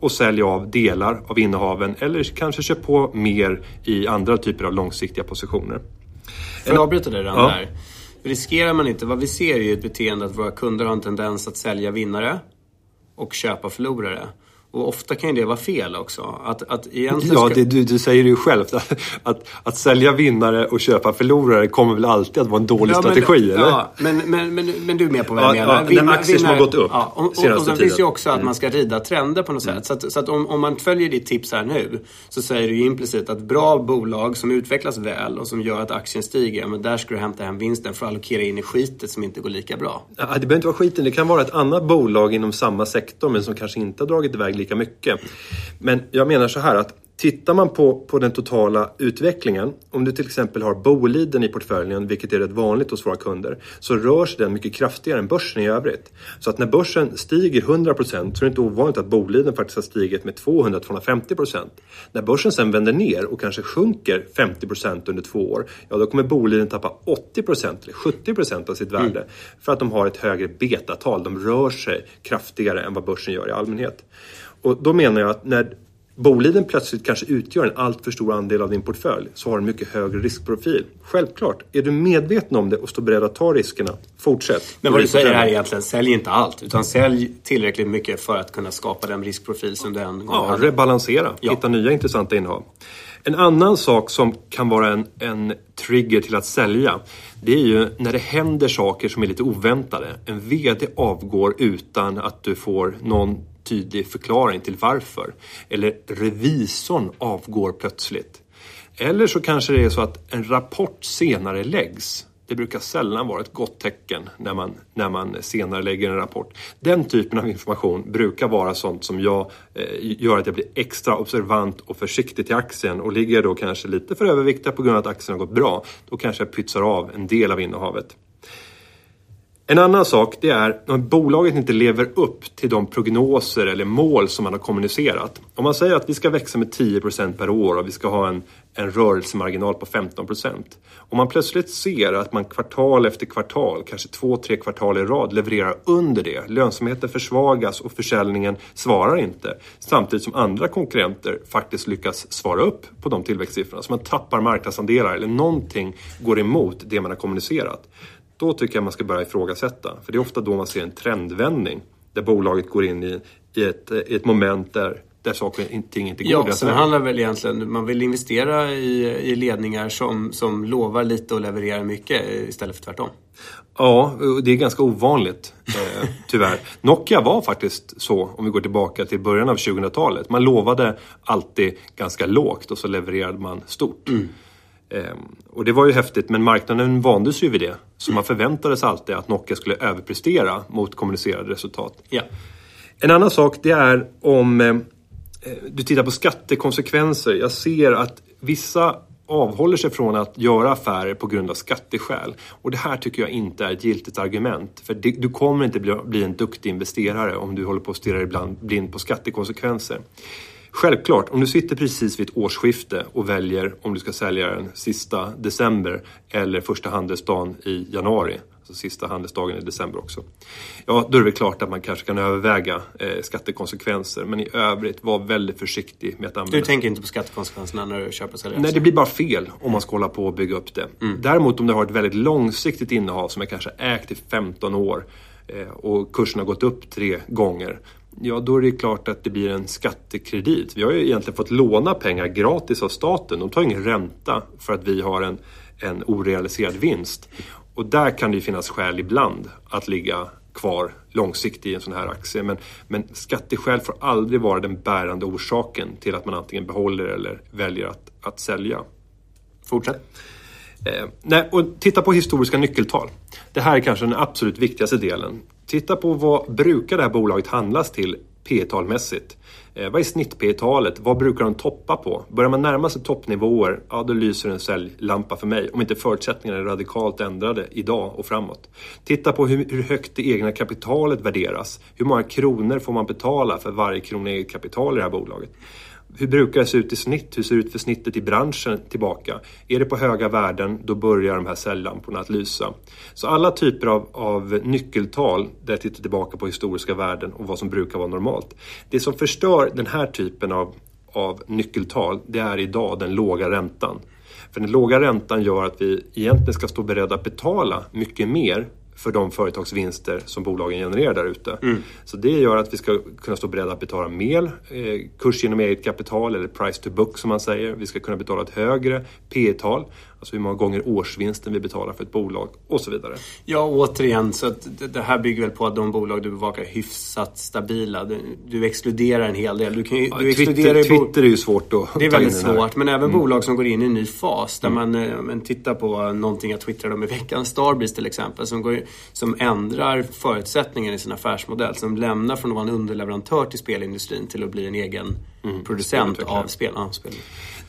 Och sälj av delar av innehaven eller kanske köp på mer i andra typer av långsiktiga positioner. Får jag avbryta dig redan Ja. Riskerar man inte, vad vi ser är ju ett beteende att våra kunder har en tendens att sälja vinnare och köpa förlorare. Och ofta kan ju det vara fel också. Att, att egentligen Ja, ska... det, du, du säger det ju själv. Att, att sälja vinnare och köpa förlorare kommer väl alltid att vara en dålig Ja, strategi, men, eller? Ja, men, men, men, men du är med på vad jag Ja, menar. ja, den aktie som har gått upp Ja, och, och, och senaste sen tiden. Mm. finns ju också att man ska rida trender på något sätt. Så att, så att om, om man följer ditt tips här nu så säger du ju implicit att bra bolag som utvecklas väl och som gör att aktien stiger, men där ska du hämta hem vinsten för att allokera in i skitet som inte går lika bra. Ja, det behöver inte vara skiten. Det kan vara ett annat bolag inom samma sektor men som kanske inte har dragit iväg lika mycket. Men jag menar så här att tittar man på, på den totala utvecklingen. Om du till exempel har Boliden i portföljen, vilket är rätt vanligt hos våra kunder, så rör sig den mycket kraftigare än börsen i övrigt. Så att när börsen stiger 100% så är det inte ovanligt att Boliden faktiskt har stigit med 200-250%. När börsen sen vänder ner och kanske sjunker 50% under två år, ja då kommer Boliden tappa 80% eller 70% av sitt värde. För att de har ett högre betatal. De rör sig kraftigare än vad börsen gör i allmänhet. Och då menar jag att när Boliden plötsligt kanske utgör en alltför stor andel av din portfölj så har du en mycket högre riskprofil. Självklart, är du medveten om det och står beredd att ta riskerna, fortsätt. Men vad du säger här är egentligen, sälj inte allt. Utan sälj tillräckligt mycket för att kunna skapa den riskprofil som du en gång Ja, hade. rebalansera. Ja. Hitta nya intressanta innehav. En annan sak som kan vara en, en trigger till att sälja. Det är ju när det händer saker som är lite oväntade. En VD avgår utan att du får någon tydlig förklaring till varför. Eller revisorn avgår plötsligt. Eller så kanske det är så att en rapport senare läggs. Det brukar sällan vara ett gott tecken när man, när man senare lägger en rapport. Den typen av information brukar vara sånt som jag eh, gör att jag blir extra observant och försiktig till aktien. Och ligger jag då kanske lite för överviktig på grund av att aktien har gått bra, då kanske jag pytsar av en del av innehavet. En annan sak det är om bolaget inte lever upp till de prognoser eller mål som man har kommunicerat. Om man säger att vi ska växa med 10% per år och vi ska ha en, en rörelsemarginal på 15%. Om man plötsligt ser att man kvartal efter kvartal, kanske två, tre kvartal i rad levererar under det. Lönsamheten försvagas och försäljningen svarar inte. Samtidigt som andra konkurrenter faktiskt lyckas svara upp på de tillväxtsiffrorna. Så man tappar marknadsandelar eller någonting går emot det man har kommunicerat. Då tycker jag man ska börja ifrågasätta. För det är ofta då man ser en trendvändning. Där bolaget går in i, i, ett, i ett moment där, där saker och ting inte går Ja, sen handlar väl egentligen man vill investera i, i ledningar som, som lovar lite och levererar mycket istället för tvärtom. Ja, det är ganska ovanligt eh, tyvärr. Nokia var faktiskt så, om vi går tillbaka till början av 2000-talet. Man lovade alltid ganska lågt och så levererade man stort. Eh, och det var ju häftigt, men marknaden vande sig ju vid det. Så man förväntade sig alltid att Nokia skulle överprestera mot kommunicerade resultat. Ja. En annan sak det är om eh, du tittar på skattekonsekvenser. Jag ser att vissa avhåller sig från att göra affärer på grund av skatteskäl. Och det här tycker jag inte är ett giltigt argument. För du kommer inte bli, en duktig investerare om du håller på att stirra ibland blind på skattekonsekvenser. Självklart, om du sitter precis vid ett årsskifte och väljer om du ska sälja den sista december eller första handelsdagen i januari, alltså sista handelsdagen i december också. Ja, då är det klart att man kanske kan överväga eh, skattekonsekvenser. Men i övrigt, var väldigt försiktig med att använda Du tänker inte på skattekonsekvenserna när du köper och säljer Nej, det blir bara fel om man ska hålla på och bygga upp det. Däremot om du har ett väldigt långsiktigt innehav som är kanske ägt i 15 år eh, och kursen har gått upp tre gånger. Ja, då är det klart att det blir en skattekredit. Vi har ju egentligen fått låna pengar gratis av staten. De tar ingen ränta för att vi har en, en orealiserad vinst. Och där kan det ju finnas skäl ibland att ligga kvar långsiktigt i en sån här aktie. Men, men skatteskäl får aldrig vara den bärande orsaken till att man antingen behåller eller väljer att, att sälja. Fortsätt. Eh, nej, och titta på historiska nyckeltal. Det här är kanske den absolut viktigaste delen. Titta på vad brukar det här bolaget handlas till P talmässigt Eh, vad är snitt P talet Vad brukar de toppa på? Börjar man närma sig toppnivåer, ja då lyser en säljlampa för mig. Om inte förutsättningarna är radikalt ändrade idag och framåt. Titta på hur, hur högt det egna kapitalet värderas. Hur många kronor får man betala för varje krona eget kapital i det här bolaget? Hur brukar det se ut i snitt? Hur ser det ut för snittet i branschen tillbaka? Är det på höga värden, då börjar de här säljlamporna att lysa. Så alla typer av, av nyckeltal där jag tittar tillbaka på historiska värden och vad som brukar vara normalt. Det som förstör den här typen av, av nyckeltal, det är idag den låga räntan. För den låga räntan gör att vi egentligen ska stå beredda att betala mycket mer för de företagsvinster som bolagen genererar där ute. Så det gör att vi ska kunna stå beredda att betala mer eh, kurs genom eget kapital eller price to book som man säger. Vi ska kunna betala ett högre P tal alltså hur många gånger årsvinsten vi betalar för ett bolag och så vidare. Ja, återigen, så att det- här bygger väl på att de bolag du bevakar är hyfsat stabila. Du, du exkluderar en hel del. Du, kan ju, du exkluderar Twitter, Twitter är ju svårt att Det är väldigt svårt, men även bolag som går in i en ny fas. Där man eh, tittar på någonting jag twittrade om i veckan, Starbreeze till exempel, som, går, som ändrar förutsättningen i sin affärsmodell. Som lämnar från att vara en underleverantör till spelindustrin till att bli en egen producent spelutvecklare. av spel. Ja, spel.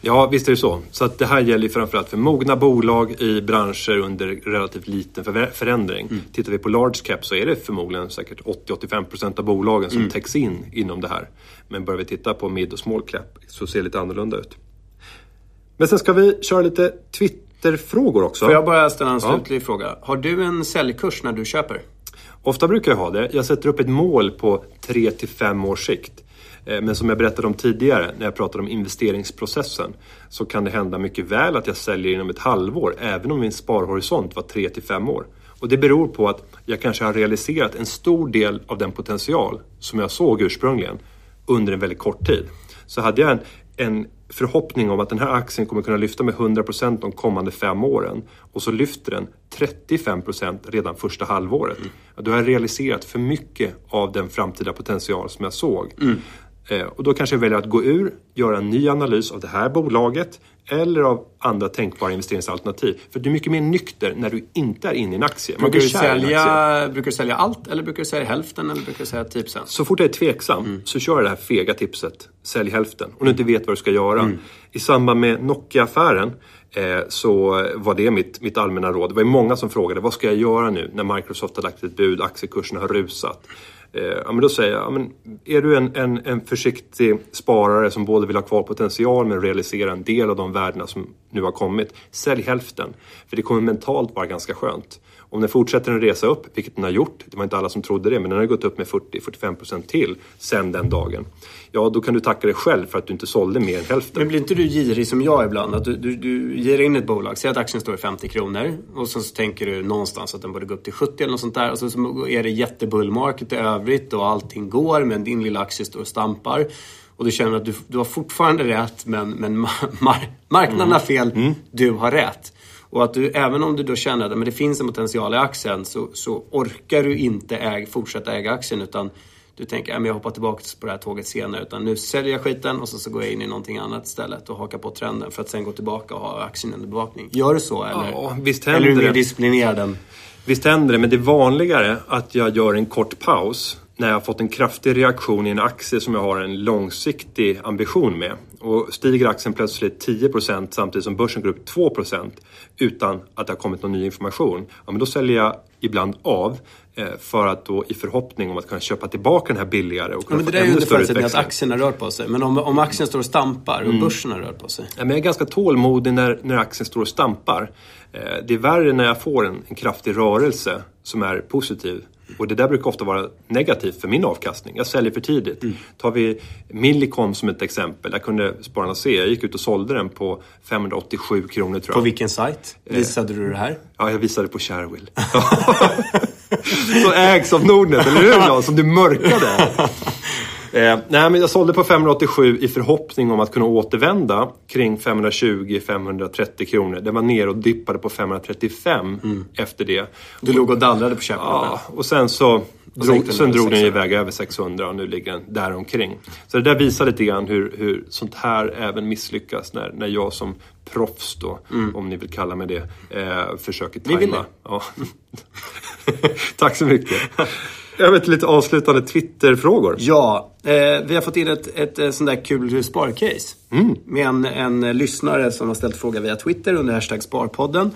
Ja, visst är det så. Så att det här gäller ju framförallt för mogna bolag i branscher under relativt liten förändring. Mm. Tittar vi på large cap så är det förmodligen säkert 80-85% av bolagen Mm. som täcks in inom det här. Men börjar vi titta på mid och small cap så ser det lite annorlunda ut. Men sen ska vi köra lite Twitter-frågor också. Får jag bara ställa en Ja. slutlig fråga? Har du en säljkurs när du köper? Ofta brukar jag ha det. Jag sätter upp ett mål på 3 till 5 års sikt. Eh, Men som jag berättade om tidigare när jag pratade om investeringsprocessen så kan det hända mycket väl att jag säljer inom ett halvår även om min sparhorisont var 3 till 5 år. Och det beror på att jag kanske har realiserat en stor del av den potential som jag såg ursprungligen under en väldigt kort tid. Så hade jag en, en förhoppning om att den här aktien kommer kunna lyfta med 100% de kommande fem åren och så lyfter den 35% redan första halvåret. Ja, Då har jag realiserat för mycket av den framtida potential som jag såg. Eh, Och då kanske jag väljer att gå ur, göra en ny analys av det här bolaget eller av andra tänkbara investeringsalternativ. För du är mycket mer nykter när du inte är inne i en aktie. Man Brukar du, sälja, brukar du sälja allt eller brukar du sälja hälften eller brukar du sälja 10%? Så fort jag är tveksam så kör jag det här fega tipset. Sälj hälften. Om du inte vet vad du ska göra. I samband med Nokia-affären eh, så var det mitt, mitt allmänna råd. Det var många som frågade vad ska jag göra nu när Microsoft har lagt ett bud, aktiekurserna har rusat. Eh, ja, men då säger jag, ja, men är du en, en, en försiktig sparare som både vill ha kvar potential men realisera en del av de värdena som nu har kommit, sälj hälften. För det kommer mentalt vara ganska skönt. Om den fortsätter en resa upp, vilket den har gjort, det var inte alla som trodde det, men den har gått upp med 40-45% till sen den dagen. Ja, då kan du tacka dig själv för att du inte sålde mer än hälften. Men blir inte du girig som jag ibland? Att du, du, du ger in ett bolag, säg att aktien står i 50 kronor och sen så tänker du någonstans att den borde gå upp till 70 eller något sånt där och så, så är det jättebullmarket i övrigt och allting går men din lilla aktie står och stampar. Och du känner att du, du har fortfarande rätt men, men mar marknaden har fel, du har rätt. Och att du, även om du då känner att men det finns en potential i aktien så, så orkar du inte äg, fortsätta äga aktien utan du tänker att jag hoppar tillbaka på det här tåget senare. Utan nu säljer jag skiten och så, så går jag in i någonting annat istället och hakar på trenden för att sen gå tillbaka och ha aktien under bevakning. Gör du så eller? Ja, visst eller är händer du mer disciplinerad än... Visst händer det, men det är vanligare att jag gör en kort paus när jag har fått en kraftig reaktion i en aktie som jag har en långsiktig ambition med. Och stiger aktien plötsligt 10% samtidigt som börsen går upp 2% utan att det har kommit någon ny information. Ja, men då säljer jag ibland av eh, för att då i förhoppning om att kunna köpa tillbaka den här billigare och Ja, kunna men det där är ju under förutsättning att har rört på sig. Men om, om aktien står och stampar Mm. och börsen har rört på sig. Ja, men jag är ganska tålmodig när, när aktien står och stampar. Eh, Det är värre när jag får en, en kraftig rörelse som är positiv. Och det där brukar ofta vara negativt för min avkastning. Jag säljer för tidigt. Tar vi Millicom som ett exempel. Där kunde spararna se. Jag gick ut och sålde den på 587 kronor tror På jag. vilken sajt visade du det här? Ja, jag visade på Sharewill. Så ägs av Nordnet, eller hur? Som du mörkade. Eh, nej, men jag sålde på 587 i förhoppning om att kunna återvända kring 520-530 kronor. Den var ner och dippade på 535 efter det. Du låg och dallrade på köpet. Ja, och sen så sänkte drog, den sen över drog den 600. iväg över 600 och nu ligger den där omkring. Så det där visar lite grann hur, hur sånt här även misslyckas när, när jag som proffs då, om ni vill kalla mig det, eh, försöker tajma. Mm. vill det. Ja. Tack så mycket. Över till lite avslutande Twitterfrågor. Ja, eh, vi har fått in ett, ett, ett sånt där kul sparcase. Med en, en lyssnare som har ställt fråga via Twitter under hashtag Sparpodden.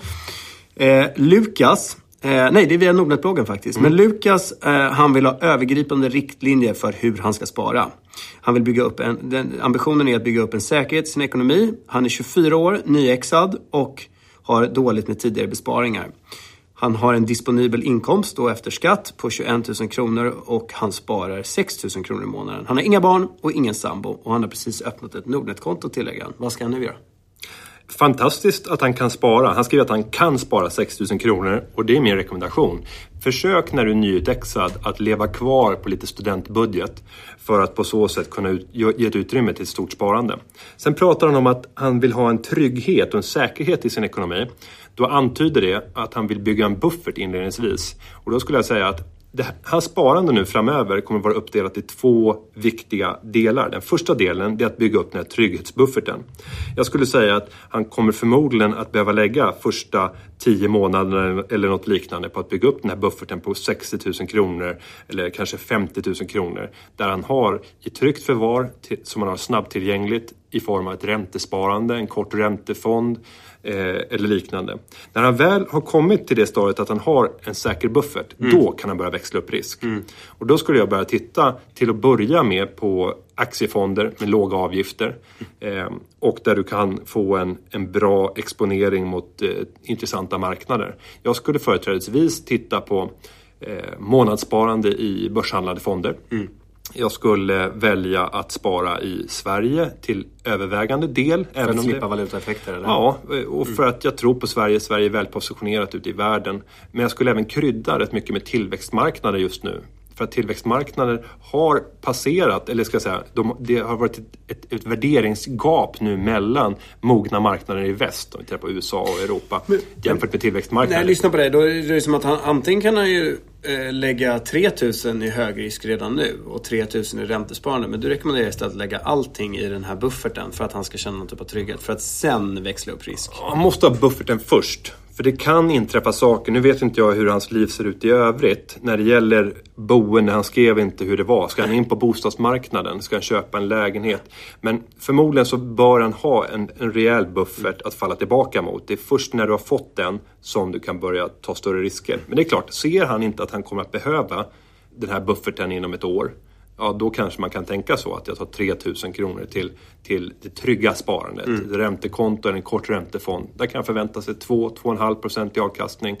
Eh, Lukas, eh, nej det är via Nordnet-bloggen faktiskt. Men Lukas, eh, han vill ha övergripande riktlinjer för hur han ska spara. Han vill bygga upp en, den, ambitionen är att bygga upp en säkerhet i sin ekonomi. Han är 24 år, nyexad och har dåligt med tidigare besparingar. Han har en disponibel inkomst då efter skatt på 21 000 kronor och han sparar 6 000 kronor i månaden. Han har inga barn och ingen sambo och han har precis öppnat ett Nordnet-konto tillägger han. Vad ska han nu göra? Fantastiskt att han kan spara. Han skriver att han kan spara 6 000 kronor och det är min rekommendation. Försök när du är nyutexad att leva kvar på lite studentbudget för att på så sätt kunna ut, ge ett utrymme till ett stort sparande. Sen pratar han om att han vill ha en trygghet och en säkerhet i sin ekonomi. Då antyder det att han vill bygga en buffert inledningsvis. Och då skulle jag säga att det, hans sparande nu framöver kommer att vara uppdelat i två viktiga delar. Den första delen är att bygga upp den här trygghetsbufferten. Jag skulle säga att han kommer förmodligen att behöva lägga första tio månaderna eller något liknande på att bygga upp den här bufferten på 60 000 kronor eller kanske 50 000 kronor. Där han har i tryggt förvar som han har snabbtillgängligt i form av ett räntesparande, en kort räntefond eller liknande. När han väl har kommit till det stadiet att han har en säker buffert, då kan han börja växla upp risk. Och då skulle jag börja titta till att börja med på aktiefonder med låga avgifter eh, och där du kan få en, en bra exponering mot eh, intressanta marknader. Jag skulle företrädesvis titta på eh, månadssparande i börshandlade fonder. Jag skulle välja att spara i Sverige till övervägande del. För även att om slippa det... valutaeffekter eller? Ja, och för att jag tror på Sverige. Sverige är väl positionerat ute i världen. Men jag skulle även krydda rätt mycket med tillväxtmarknader just nu. För att tillväxtmarknader har passerat, eller ska jag säga, de, det har varit ett, ett, ett värderingsgap nu mellan mogna marknader i väst, om vi tittar på USA och Europa, jämfört med När tillväxtmarknader. jag lyssnar på dig, då är det som att han antingen kan han ju eh, lägga 3000 i högrisk redan nu och 3000 i räntesparande. Men du rekommenderar istället att lägga allting i den här bufferten för att han ska känna någon typ av trygghet. För att sen växla upp risk. Man måste ha bufferten först. För det kan inträffa saker, nu vet inte jag hur hans liv ser ut i övrigt. När det gäller boende, han skrev inte hur det var. Ska han in på bostadsmarknaden? Ska han köpa en lägenhet? Men förmodligen så bör han ha en, en rejäl buffert att falla tillbaka mot. Det är först när du har fått den som du kan börja ta större risker. Men det är klart, ser han inte att han kommer att behöva den här bufferten inom ett år. Ja, då kanske man kan tänka så att jag tar 3000 kronor till, till det trygga sparandet. Ett räntekonto eller en kort räntefond. Där kan jag förvänta sig 2-2,5 procent i avkastning.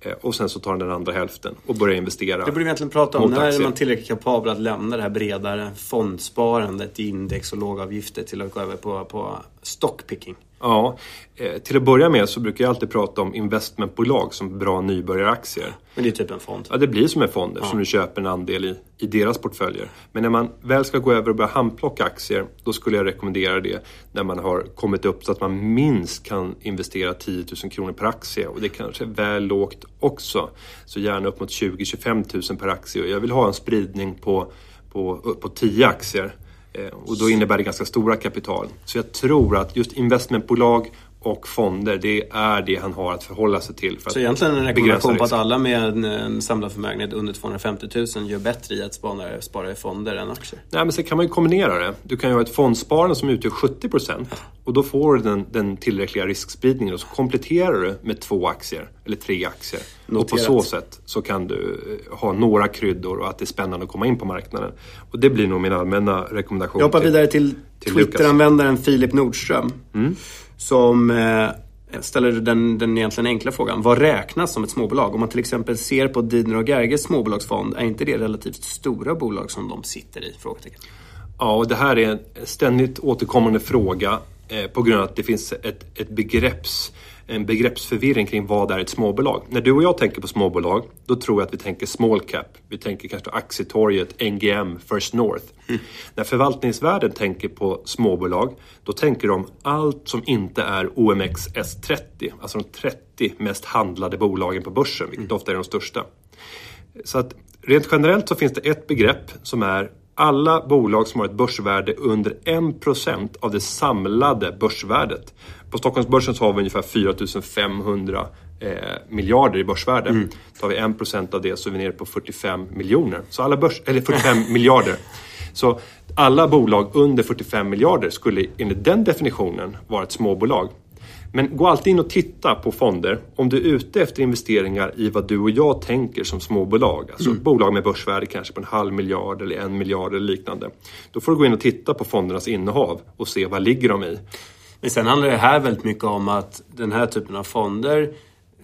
Eh, Och sen så tar han den andra hälften och börjar investera. Det borde vi egentligen prata om. När är man tillräckligt kapabel att lämna det här bredare fondsparandet i index och lågavgifter till att gå över på, på stockpicking? Ja, eh, till att börja med så brukar jag alltid prata om investmentbolag som bra nybörjaraktier. Men det är typ en fond. Ja, det blir som en fond eftersom du köper en andel i, i deras portföljer. Men när man väl ska gå över och börja handplocka aktier, då skulle jag rekommendera det när man har kommit upp så att man minst kan investera 10 000 kronor per aktie. Och det kanske är väl lågt också. Så gärna upp mot 20-25 000 per aktie. Och jag vill ha en spridning på, på, på 10 aktier. Eh, och då innebär det ganska stora kapital. Så jag tror att just investmentbolag och fonder, det är det han har att förhålla sig till. För Så egentligen en rekommendation på att alla med en, en samlad förmögenhet under 250 000 gör bättre i att spara, spara i fonder än aktier. Nej, men sen kan man ju kombinera det. Du kan ju ha ett fondsparande som utgör 70% och då får du den, den tillräckliga riskspridningen och så kompletterar du med två aktier eller tre aktier. Och på Noterat. så sätt så kan du eh, ha några kryddor och att det är spännande att komma in på marknaden. Och det blir nog min allmänna rekommendation. Jag hoppar till- vidare till, till Twitter-användaren Filip Nordström. Som eh, ställer den, den egentligen enkla frågan. Vad räknas som ett småbolag? Om man till exempel ser på Didner och Gerges småbolagsfond, är inte det relativt stora bolag som de sitter i? Frågetecken. Ja, och det här är en ständigt återkommande fråga eh, på grund av att det finns ett, ett begrepps, en begreppsförvirring kring vad är ett småbolag. När du och jag tänker på småbolag, då tror jag att vi tänker small cap. Vi tänker kanske Aktietorget, NGM, First North. När förvaltningsvärlden tänker på småbolag, då tänker de allt som inte är OMX S30, alltså de 30 mest handlade bolagen på börsen, vilket ofta är de största. Så att rent generellt så finns det ett begrepp som är alla bolag som har ett börsvärde under 1% av det samlade börsvärdet. På Stockholmsbörsen så har vi ungefär 4 500 eh, miljarder i börsvärde. Tar vi 1% av det så är vi nere på 45 miljoner. Så alla börs, eller 45 miljarder. Så alla bolag under 45 miljarder skulle enligt den definitionen vara ett småbolag. Men gå alltid in och titta på fonder om du är ute efter investeringar i vad du och jag tänker som småbolag. Alltså bolag med börsvärde kanske på en halv miljard eller en miljard eller liknande. Då får du gå in och titta på fondernas innehav och se vad ligger de i. Men sen handlar det här väldigt mycket om att den här typen av fonder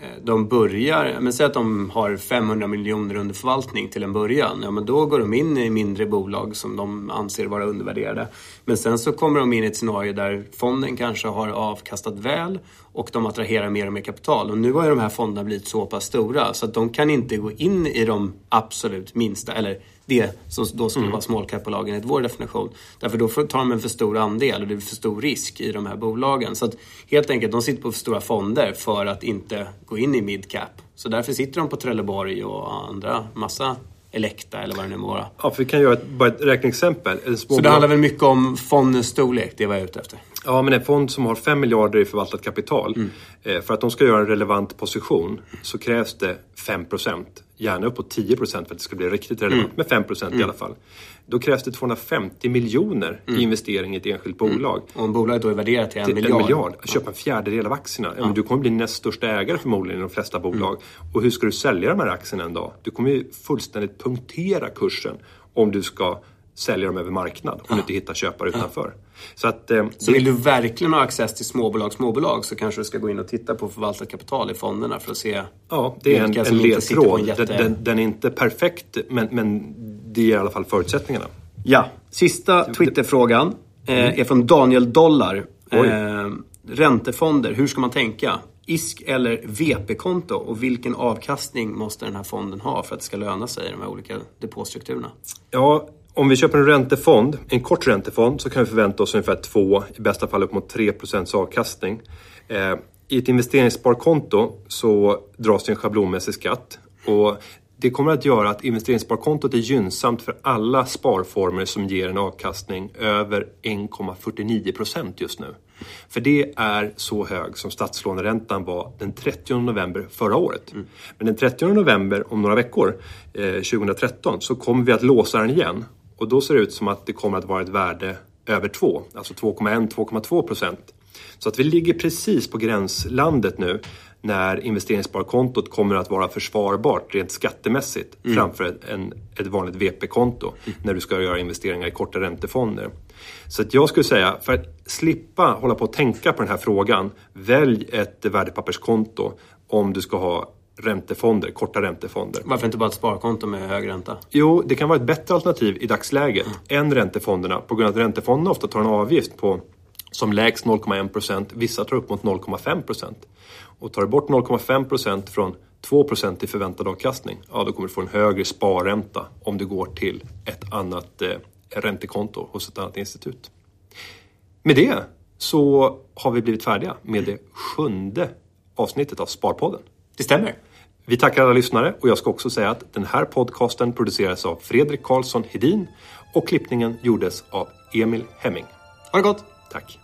eh, de börjar, men säg att de har 500 miljoner under förvaltning till en början. Ja, men då går de in i mindre bolag som de anser vara undervärderade. Men sen så kommer de in i ett scenario där fonden kanske har avkastat väl och de attraherar mer och mer kapital. Och nu har ju de här fonderna blivit så pass stora så att de kan inte gå in i de absolut minsta, eller det som då skulle vara small cap-bolagen enligt vår definition. Därför då tar de en för stor andel och det är för stor risk i de här bolagen. Så att helt enkelt, de sitter på för stora fonder för att inte gå in i mid cap. Så därför sitter de på Trelleborg och andra massa Elekta eller vad det nu må vara. Ja, för vi kan göra ett, bara ett räkneexempel. Så det handlar väl mycket om fondens storlek, det var jag ute efter. Ja, men en fond som har 5 miljarder i förvaltat kapital. Mm. Eh, för att de ska göra en relevant position så krävs det 5 Gärna uppåt 10 för att det ska bli riktigt relevant. Mm. Men 5% i alla fall. Då krävs det 250 miljoner i investering i ett enskilt bolag. Och om bolaget då är värderat till en Till Mm. miljard. En miljard. Köpa en fjärdedel av aktierna. Ja. men du kommer bli näst största ägare förmodligen i de flesta Mm. bolag. Och hur ska du sälja de här aktierna en dag? Du kommer ju fullständigt punktera kursen om du ska sälja dem över marknad. Om du inte hittar köpare utanför. Så att... Eh, Så vill du verkligen ha access till småbolag, småbolag så kanske du ska gå in och titta på förvaltat kapital i fonderna för att se Ja, det är en, en ledtråd. jätte... Den, den, den är inte perfekt, men, men det ger i alla fall förutsättningarna. Ja, sista Twitterfrågan eh, är från Daniel Dollar. Eh, räntefonder, hur ska man tänka? ISK eller VP-konto och vilken avkastning måste den här fonden ha för att det ska löna sig i de här olika depåstrukturerna? Ja, om vi köper en räntefond, en kort räntefond, så kan vi förvänta oss ungefär 2, i bästa fall upp mot 3 avkastning. Eh, I ett investeringssparkonto så dras det en schablonmässig skatt. Och det kommer att göra att investeringssparkontot är gynnsamt för alla sparformer som ger en avkastning över 1,49% just nu. För det är så hög som statslåneräntan var den 30 november förra året. Men den 30 november om några veckor, eh, 2013, så kommer vi att låsa den igen. Och då ser det ut som att det kommer att vara ett värde över 2, alltså 2,1-2,2 procent. Så att vi ligger precis på gränslandet nu när investeringssparkontot kommer att vara försvarbart rent skattemässigt framför ett, en, ett vanligt VP-konto när du ska göra investeringar i korta räntefonder. Så att jag skulle säga, för att slippa hålla på och tänka på den här frågan, välj ett värdepapperskonto om du ska ha räntefonder, korta räntefonder. Varför inte bara ett sparkonto med hög ränta? Jo, det kan vara ett bättre alternativ i dagsläget än räntefonderna på grund av att räntefonderna ofta tar en avgift på som lägst 0,1 procent. Vissa tar upp mot 0,5 procent. Och tar du bort 0,5 procent från 2 procent i förväntad avkastning, ja då kommer du få en högre sparränta om du går till ett annat eh, räntekonto hos ett annat institut. Med det så har vi blivit färdiga med det sjunde avsnittet av Sparpodden. Det stämmer. Vi tackar alla lyssnare och jag ska också säga att den här podcasten produceras av Fredrik Karlsson Hedin och klippningen gjordes av Emil Hemming. Ha det gott! Tack!